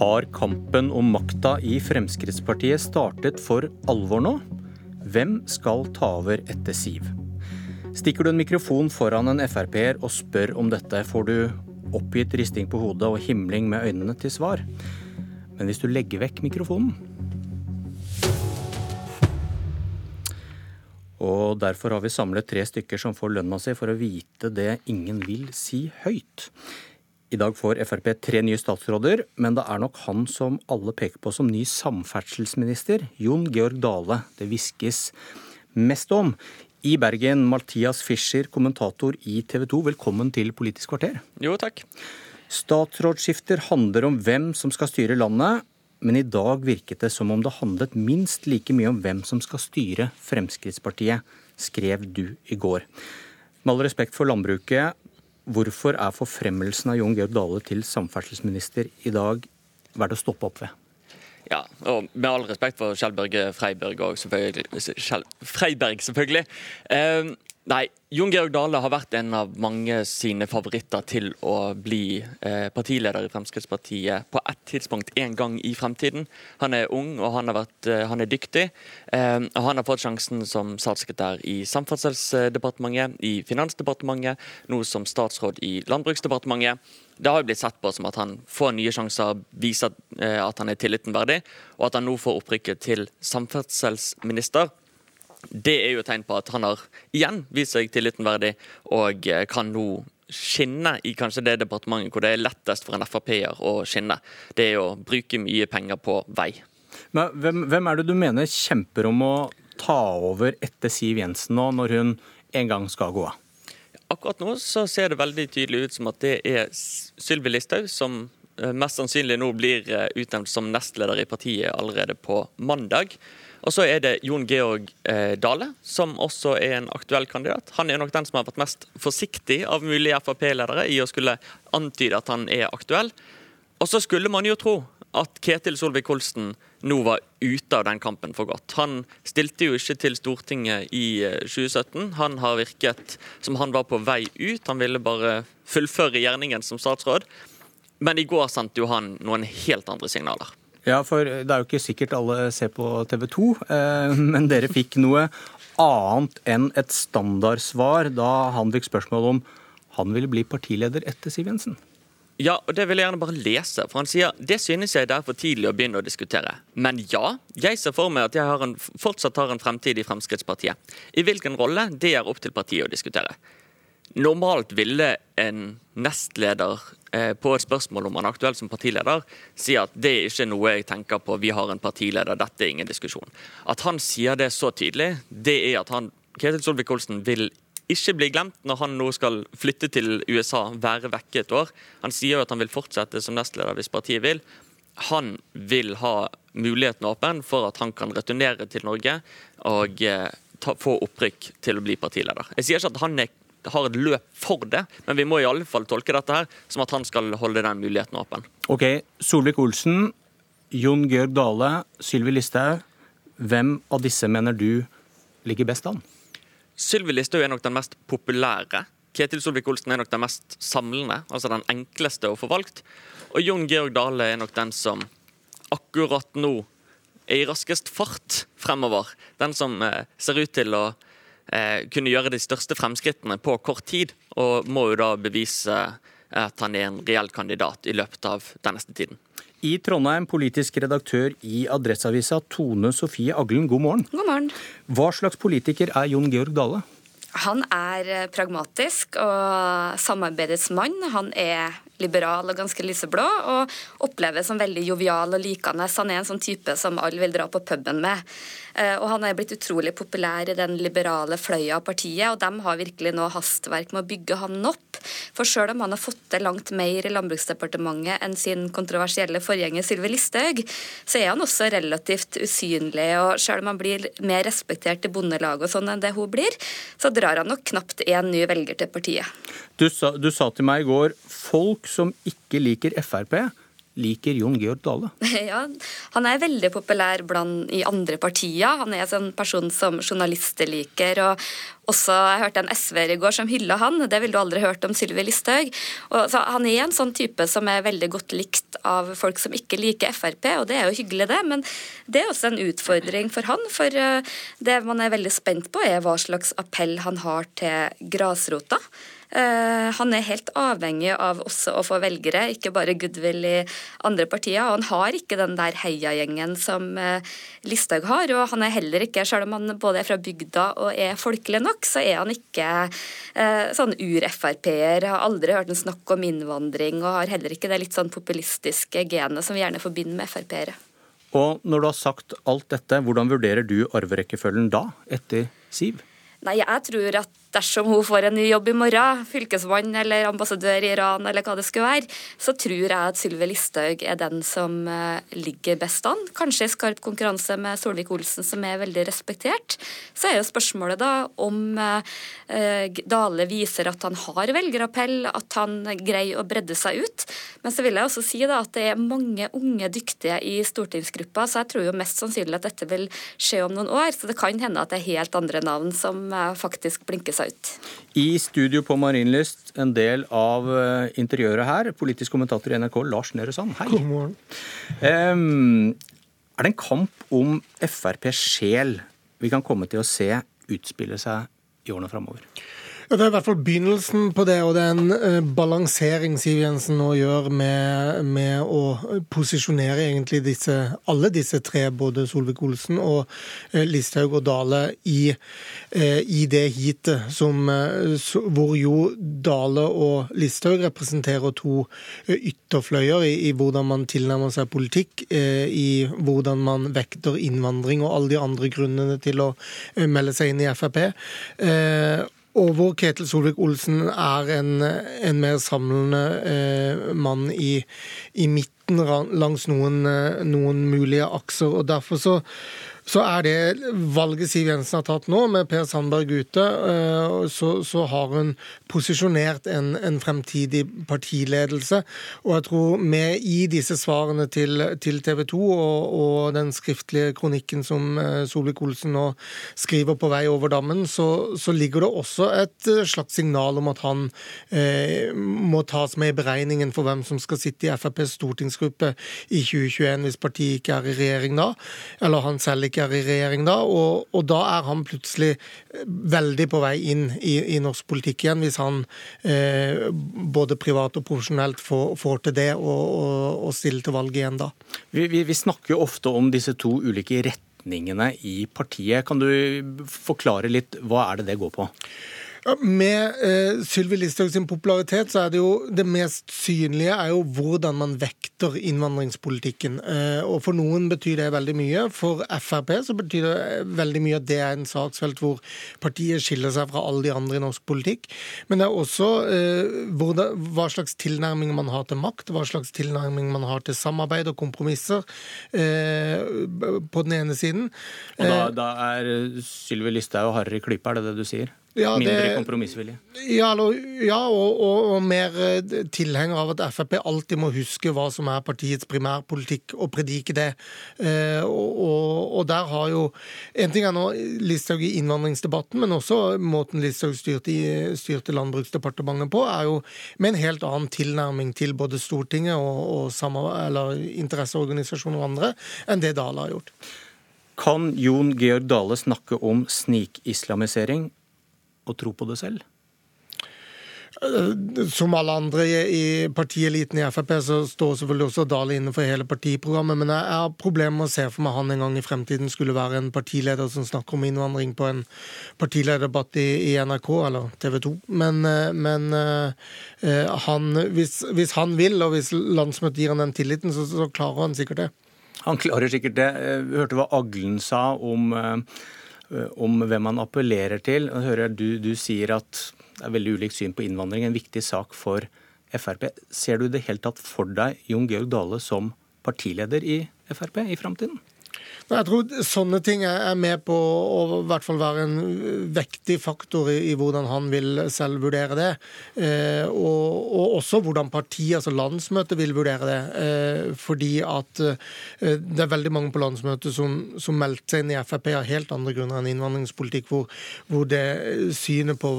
Har kampen om makta i Fremskrittspartiet startet for alvor nå? Hvem skal ta over etter Siv? Stikker du en mikrofon foran en Frp-er og spør om dette, får du oppgitt risting på hodet og himling med øynene til svar. Men hvis du legger vekk mikrofonen Og derfor har vi samlet tre stykker som får lønna si for å vite det ingen vil si høyt. I dag får Frp tre nye statsråder, men det er nok han som alle peker på som ny samferdselsminister, Jon Georg Dale, det hviskes mest om. I Bergen, Mathias Fischer, kommentator i TV 2, velkommen til Politisk kvarter. Jo, takk. Statsrådsskifter handler om hvem som skal styre landet, men i dag virket det som om det handlet minst like mye om hvem som skal styre Fremskrittspartiet, skrev du i går. Med all respekt for landbruket, Hvorfor er forfremmelsen av Jon Georg Dale til samferdselsminister i dag verdt å stoppe opp ved? Ja, og med all respekt for Kjell Børge Freiberg og selvfølgelig, Freiberg, selvfølgelig. Eh, Nei, Jon Georg Dale har vært en av mange sine favoritter til å bli eh, partileder i Fremskrittspartiet på ett tidspunkt en gang i fremtiden. Han er ung og han, vært, eh, han er dyktig. Eh, og Han har fått sjansen som statssekretær i Samferdselsdepartementet, i Finansdepartementet, nå som statsråd i Landbruksdepartementet. Det har jo blitt sett på som at han får nye sjanser, viser at han er tilliten verdig, og at han nå får opprykket til samferdselsminister. Det er jo et tegn på at han har igjen vist seg tilliten verdig, og eh, kan nå skinne i kanskje det departementet hvor det er lettest for en Frp-er å skinne. Det er å bruke mye penger på vei. Men hvem, hvem er det du mener kjemper om å ta over etter Siv Jensen nå, når hun en gang skal gå av? Akkurat nå så ser det veldig tydelig ut som at det er Sylvi Listhaug som eh, mest sannsynlig nå blir eh, utnevnt som nestleder i partiet allerede på mandag. Og så er det Jon Georg eh, Dale, som også er en aktuell kandidat. Han er nok den som har vært mest forsiktig av mulige Frp-ledere i å skulle antyde at han er aktuell. Og så skulle man jo tro at Ketil Solvik-Olsen nå var ute av den kampen for godt. Han stilte jo ikke til Stortinget i 2017. Eh, han har virket som han var på vei ut. Han ville bare fullføre gjerningen som statsråd. Men i går sendte jo han noen helt andre signaler. Ja, for det er jo ikke sikkert alle ser på TV 2, eh, men dere fikk noe annet enn et standardsvar da han fikk spørsmål om han ville bli partileder etter Siv Jensen. Ja, og det vil jeg gjerne bare lese. For han sier det synes jeg det er for tidlig å begynne å diskutere. Men ja, jeg ser for meg at jeg har en, fortsatt har en fremtid i Fremskrittspartiet. I hvilken rolle, det er opp til partiet å diskutere. Normalt ville en nestleder eh, på et spørsmål om han er aktuell som partileder, si at det er ikke noe jeg tenker på, vi har en partileder, dette er ingen diskusjon. At han sier det så tydelig, det er at han, Ketil Solvik-Olsen vil ikke bli glemt når han nå skal flytte til USA, være vekke et år. Han sier jo at han vil fortsette som nestleder hvis partiet vil. Han vil ha muligheten åpen for at han kan returnere til Norge og eh, ta, få opprykk til å bli partileder. Jeg sier ikke at han er har et løp for det, men vi må i alle fall tolke dette her som at han skal holde den muligheten åpen. Ok, Solvik-Olsen, Jon Georg Dale, Sylvi Listhaug. Hvem av disse mener du ligger best an? Sylvi Listhaug er nok den mest populære. Ketil Solvik-Olsen er nok den mest samlende, altså den enkleste å få valgt. Og Jon Georg Dale er nok den som akkurat nå er i raskest fart fremover. Den som eh, ser ut til å kunne gjøre de største fremskrittene på kort tid, og må jo da bevise at han er en reell kandidat i løpet av den neste tiden. I Trondheim, politisk redaktør i Adresseavisa, Tone Sofie Aglen, god morgen. God morgen. Hva slags politiker er Jon Georg Dale? Han er eh, pragmatisk og samarbeidets mann. Han er liberal og ganske lyseblå, og oppleves som veldig jovial og likende. Han er en sånn type som alle vil dra på puben med. Eh, og han er blitt utrolig populær i den liberale fløya av partiet, og de har virkelig nå hastverk med å bygge han opp. For selv om han har fått til langt mer i Landbruksdepartementet enn sin kontroversielle forgjenger Sylvi Listhaug, så er han også relativt usynlig. Og selv om han blir mer respektert i Bondelaget og sånn enn det hun blir, så drar han nok knapt én ny velger til partiet. Du sa, du sa til meg i går folk som ikke liker Frp liker Jon Georg Dale? Ja, Han er veldig populær blant, i andre partier. Han er en sånn person som journalister liker. Og, også Jeg hørte en SV-er i går som hylla han. Det ville du aldri hørt om Sylvi Listhaug. Han er en sånn type som er veldig godt likt av folk som ikke liker Frp, og det er jo hyggelig, det. Men det er også en utfordring for han. For eh, det man er veldig spent på, er hva slags appell han har til grasrota. Eh, han er helt avhengig av også å få velgere, ikke bare goodwill i andre partier. og Han har ikke den der heiagjengen som eh, Listhaug har. Og han er heller ikke, selv om han både er fra bygda og er folkelig nok, så er han ikke eh, sånn ur-Frp-er. Har aldri hørt en snakk om innvandring, og har heller ikke det litt sånn populistiske genet som vi gjerne forbinder med Frp-ere. Og når du har sagt alt dette, hvordan vurderer du arverekkefølgen da, etter Siv? Nei, jeg tror at dersom hun får en ny jobb i morgen, fylkesmann eller ambassadør i Iran eller hva det skulle være, så tror jeg at Sylvi Listhaug er den som eh, ligger best an. Kanskje i skarp konkurranse med Solvik-Olsen, som er veldig respektert. Så er jo spørsmålet da om eh, Dale viser at han har velgerappell, at han greier å bredde seg ut. Men så vil jeg også si da at det er mange unge dyktige i stortingsgruppa, så jeg tror jo mest sannsynlig at dette vil skje om noen år. Så det kan hende at det er helt andre navn som eh, faktisk blinker seg seg ut. I studio på Marienlyst, en del av eh, interiøret her, politisk kommentator i NRK Lars Nehru Sand. Hei. God morgen. Um, er det en kamp om FrPs sjel vi kan komme til å se utspille seg i årene framover? Det er i hvert fall begynnelsen på det, og det er en uh, balansering Siv Jensen nå gjør med, med, å posisjonere egentlig disse, alle disse tre, både Solvik-Olsen og uh, Listhaug og Dale, i, uh, i det heatet hvor jo Dale og Listhaug representerer to ytterfløyer i, i, hvordan man tilnærmer seg politikk, i hvordan man vekter innvandring og alle de andre grunnene til å melde seg inn i Frp. Og hvor Ketil Solvik-Olsen er en, en, mer samlende eh, mann i, i midten langs noen, eh, noen, mulige akser. og Derfor så, så er det valget Siv Jensen har tatt nå, med Per Sandberg ute, eh, så, så har hun posisjonert en, en, fremtidig partiledelse. Og jeg tror med i disse svarene til, til TV 2 og, og, den skriftlige kronikken som eh, Solvik-Olsen nå skriver på vei over dammen, så, så, ligger det også et eh, slags signal om at han eh, må tas med i beregningen for hvem som skal sitte i FrPs stortingsgruppe i 2021 hvis partiet ikke er i regjering da, eller han selv ikke er i regjering da. Og, og da er han plutselig veldig på vei inn i, i norsk politikk igjen, hvis han eh, både privat og profesjonelt får, får til det og, og, og stiller til valg igjen da. Vi, vi, vi snakker jo ofte om disse to ulike retningene i partiet. Kan du forklare litt hva er det det går på? Med eh, Sylvi Listhaug sin popularitet så er det jo det mest synlige er jo hvordan man vekter innvandringspolitikken. Eh, og For noen betyr det veldig mye. For Frp så betyr det veldig mye at det er en saksfelt hvor partiet skiller seg fra alle de andre i norsk politikk. Men det er også uh, det, hva slags tilnærming man har til makt, hva slags tilnærming man har til samarbeid og kompromisser på den ene siden. Og da, da er Sylvi Listhaug hardere i klypa, er det det du sier? Ja, Mindre kompromissvilje? Ja, ja og, og, og, mer eh, tilhenger av at Frp alltid må huske hva som er partiets primærpolitikk, og predike det. Eh, og, og, der har jo En ting er nå Listhaug i innvandringsdebatten, men også måten Listhaug styrte, styrte, Landbruksdepartementet på, er jo med en helt annen tilnærming til både Stortinget og interesseorganisasjoner og andre enn det Dale har gjort. Kan Jon Georg Dale snakke om snikislamisering å tro på det selv? Eh, som alle andre i partieliten i Frp, så står selvfølgelig også Dahl innenfor hele partiprogrammet. Men jeg har problemer med å se for meg han en gang i fremtiden skulle være en partileder som snakker om innvandring på en partilederdebatt i, i NRK eller TV 2. Men, eh, men uh, han, hvis, hvis, han vil, og hvis landsmøtet gir han den tilliten, så, så klarer han sikkert det. Han klarer sikkert det. Vi hørte hva Aglen sa om Eh, om hvem man appellerer til. Jeg hører du, du sier at det er veldig ulikt syn på innvandring, en viktig sak for Frp. Ser du det helt tatt for deg Jon Georg Dale som partileder i Frp i framtiden? Jeg tror sånne ting er med på å i hvert fall være en vektig faktor i, i hvordan han vil selv vurdere det. Eh, og, og, også hvordan partiet, altså landsmøtet, vil vurdere det. Eh, fordi at eh, det er veldig mange på landsmøtet som, som meldte seg inn i Frp av helt andre grunner enn innvandringspolitikk, hvor, hvor det synet på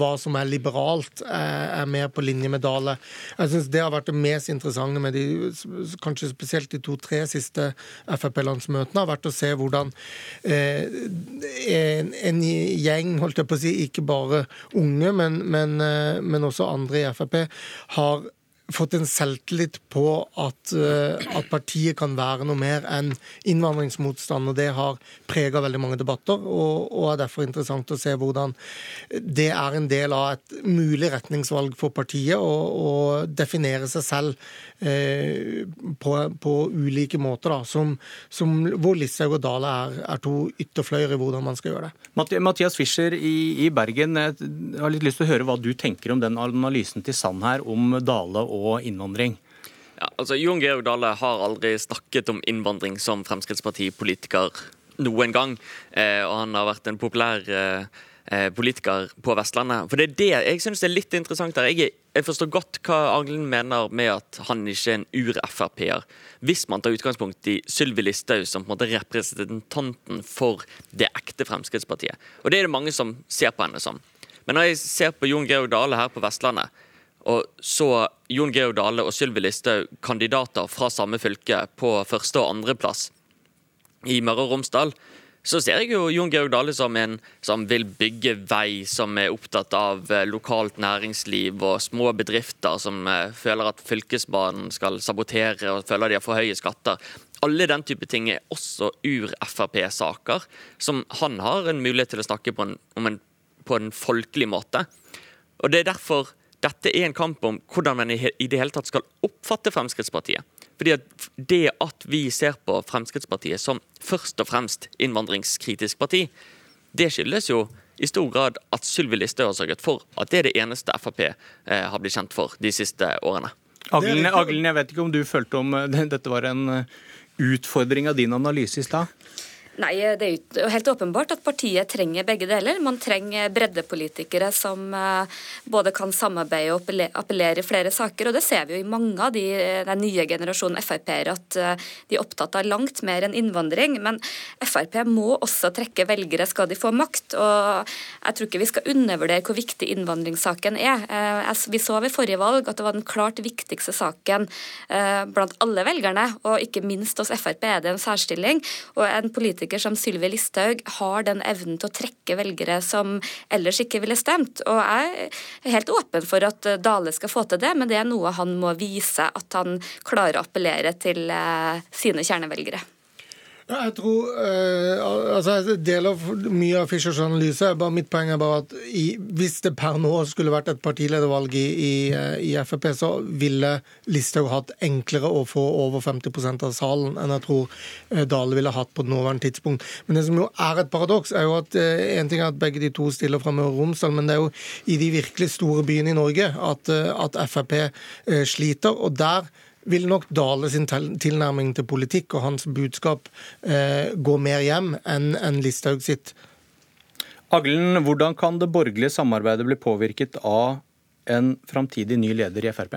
hva som er liberalt, er, er mer på linje med Dale. Jeg syns det har vært det mest interessante med de, kanskje spesielt de to-tre siste Frp-landsmøtene, har vært å se hvordan eh, en, en, gjeng, holdt jeg på å si, ikke bare unge, men, men, eh, men også andre i Frp, har fått en selvtillit på at, uh, at, partiet kan være noe mer enn innvandringsmotstand. og Det har prega veldig mange debatter, og, og, er derfor interessant å se hvordan det er en del av et mulig retningsvalg for partiet å definere seg selv uh, på, på, ulike måter, da, som, som hvor Listhaug og Dale er, er, to ytterfløyer i hvordan man skal gjøre det. Mathias Fischer i, i Bergen, jeg har litt lyst til å høre hva du tenker om den analysen til Sand her om Dale og og innvandring? Ja, altså Jon Georg Dale har aldri snakket om innvandring som Fremskrittspartipolitiker noen gang. Eh, og han har vært en populær eh, eh politiker på Vestlandet. For det er det jeg syns er litt interessant her. Jeg, jeg forstår godt hva Aglen mener med at han ikke er en ur-Frp-er. Hvis man tar utgangspunkt i Sylvi Listhaug som på en måte representanten for det ekte Fremskrittspartiet. Og det er det mange som ser på henne som. Men når jeg ser på Jon Georg Dale her på Vestlandet, og så Jon Georg Dale og Sylvi Listhaug kandidater fra samme fylke på første- og andreplass i Møre og Romsdal, så ser jeg jo Jon Georg Dale som en som vil bygge vei, som er opptatt av eh, lokalt næringsliv og små bedrifter, som eh, føler at Fylkesbanen skal sabotere og føler de har for høye skatter. Alle den type ting er også ur-Frp-saker, som han har en mulighet til å snakke på en, en, på en folkelig måte. Og Det er derfor dette er en kamp om hvordan man i det hele tatt skal oppfatte Fremskrittspartiet. Fordi at Det at vi ser på Fremskrittspartiet som først og fremst innvandringskritisk parti, det skyldes jo i stor grad at Sylvi Listhaug har sørget for at det er det eneste Frp eh, har blitt kjent for de siste årene. Aglen, Aglen, jeg vet ikke om du følte om eh, dette var en eh, utfordring av din analyse i stad? Nei, det er jo helt åpenbart at partiet trenger begge deler. Man trenger breddepolitikere som eh, både kan samarbeide og appellere i flere saker. Og det ser vi jo i mange av de, den nye generasjonen Frp-ere, at eh, de er opptatt av langt mer enn innvandring. Men Frp må også trekke velgere skal de få makt. Og jeg tror ikke vi skal undervurdere hvor viktig innvandringssaken er. Eh, vi så ved forrige valg at det var den klart viktigste saken blant alle velgerne, og ikke minst hos Frp er det en særstilling. og en politiker politiker som Sylvi Listhaug har den evnen til å trekke velgere som ellers ikke ville stemt. Og jeg er helt åpen for at Dale skal få til det, men det er noe han må vise at han klarer å appellere til eh, sine kjernevelgere. Jeg tror uh, altså Jeg deler mye av Fischers analyse. Bare mitt poeng er bare at i, hvis det per nå skulle vært et partiledervalg i, i, eh, i Frp, så ville Listhaug hatt enklere å få over 50% av salen enn jeg tror uh, Dale ville hatt på nåværende tidspunkt. Men det som jo er et paradoks, er jo at en ting er at begge de to stiller fra Møre og Romsdal, men det er jo i de virkelig store byene i Norge at, at Frp sliter. og der vil nok Dale sin tilnærming til politikk og hans budskap eh, gå mer hjem enn en Listhaug sitt. Aglen, hvordan kan det borgerlige samarbeidet bli påvirket av en framtidig ny leder i Frp?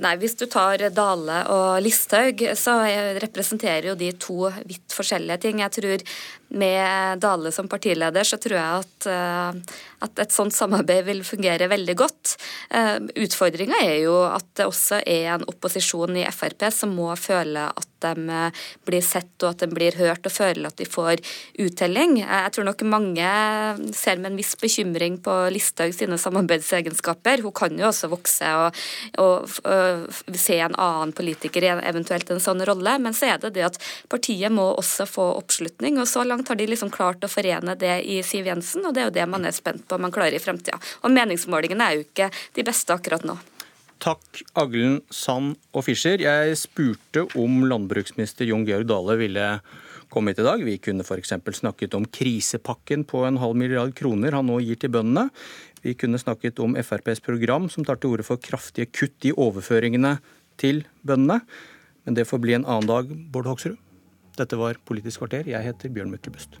Nei, Hvis du tar Dale og Listhaug, så representerer jo de to vidt forskjellige ting. Jeg tror med Dale som partileder, så tror jeg at, eh, at et sånt samarbeid vil fungere veldig godt. Eh, Utfordringa er jo at det også er en opposisjon i Frp som må føle at de eh, blir sett og at de blir hørt og føler at de får uttelling. Jeg tror nok mange ser med en viss bekymring på Listhaug sine samarbeidsegenskaper. Hun kan jo også vokse og, og, og se en annen politiker i eventuelt en sånn rolle, men så er det det at partiet må også få oppslutning. og så langt langt har de liksom klart å forene det i Siv Jensen, og det er jo det man er spent på om man klarer i fremtida. Og meningsmålingene er jo ikke de beste akkurat nå. Takk, Aglen, Sand og Fischer. Jeg spurte om landbruksminister Jon Georg Dale ville komme hit i dag. Vi kunne f.eks. snakket om krisepakken på en halv milliard kroner han nå gir til bøndene. Vi kunne snakket om FrPs program som tar til orde for kraftige kutt i overføringene til bøndene. Men det får bli en annen dag, Bård Hoksrud. Dette var Politisk kvarter. Jeg heter Bjørn Myklebust.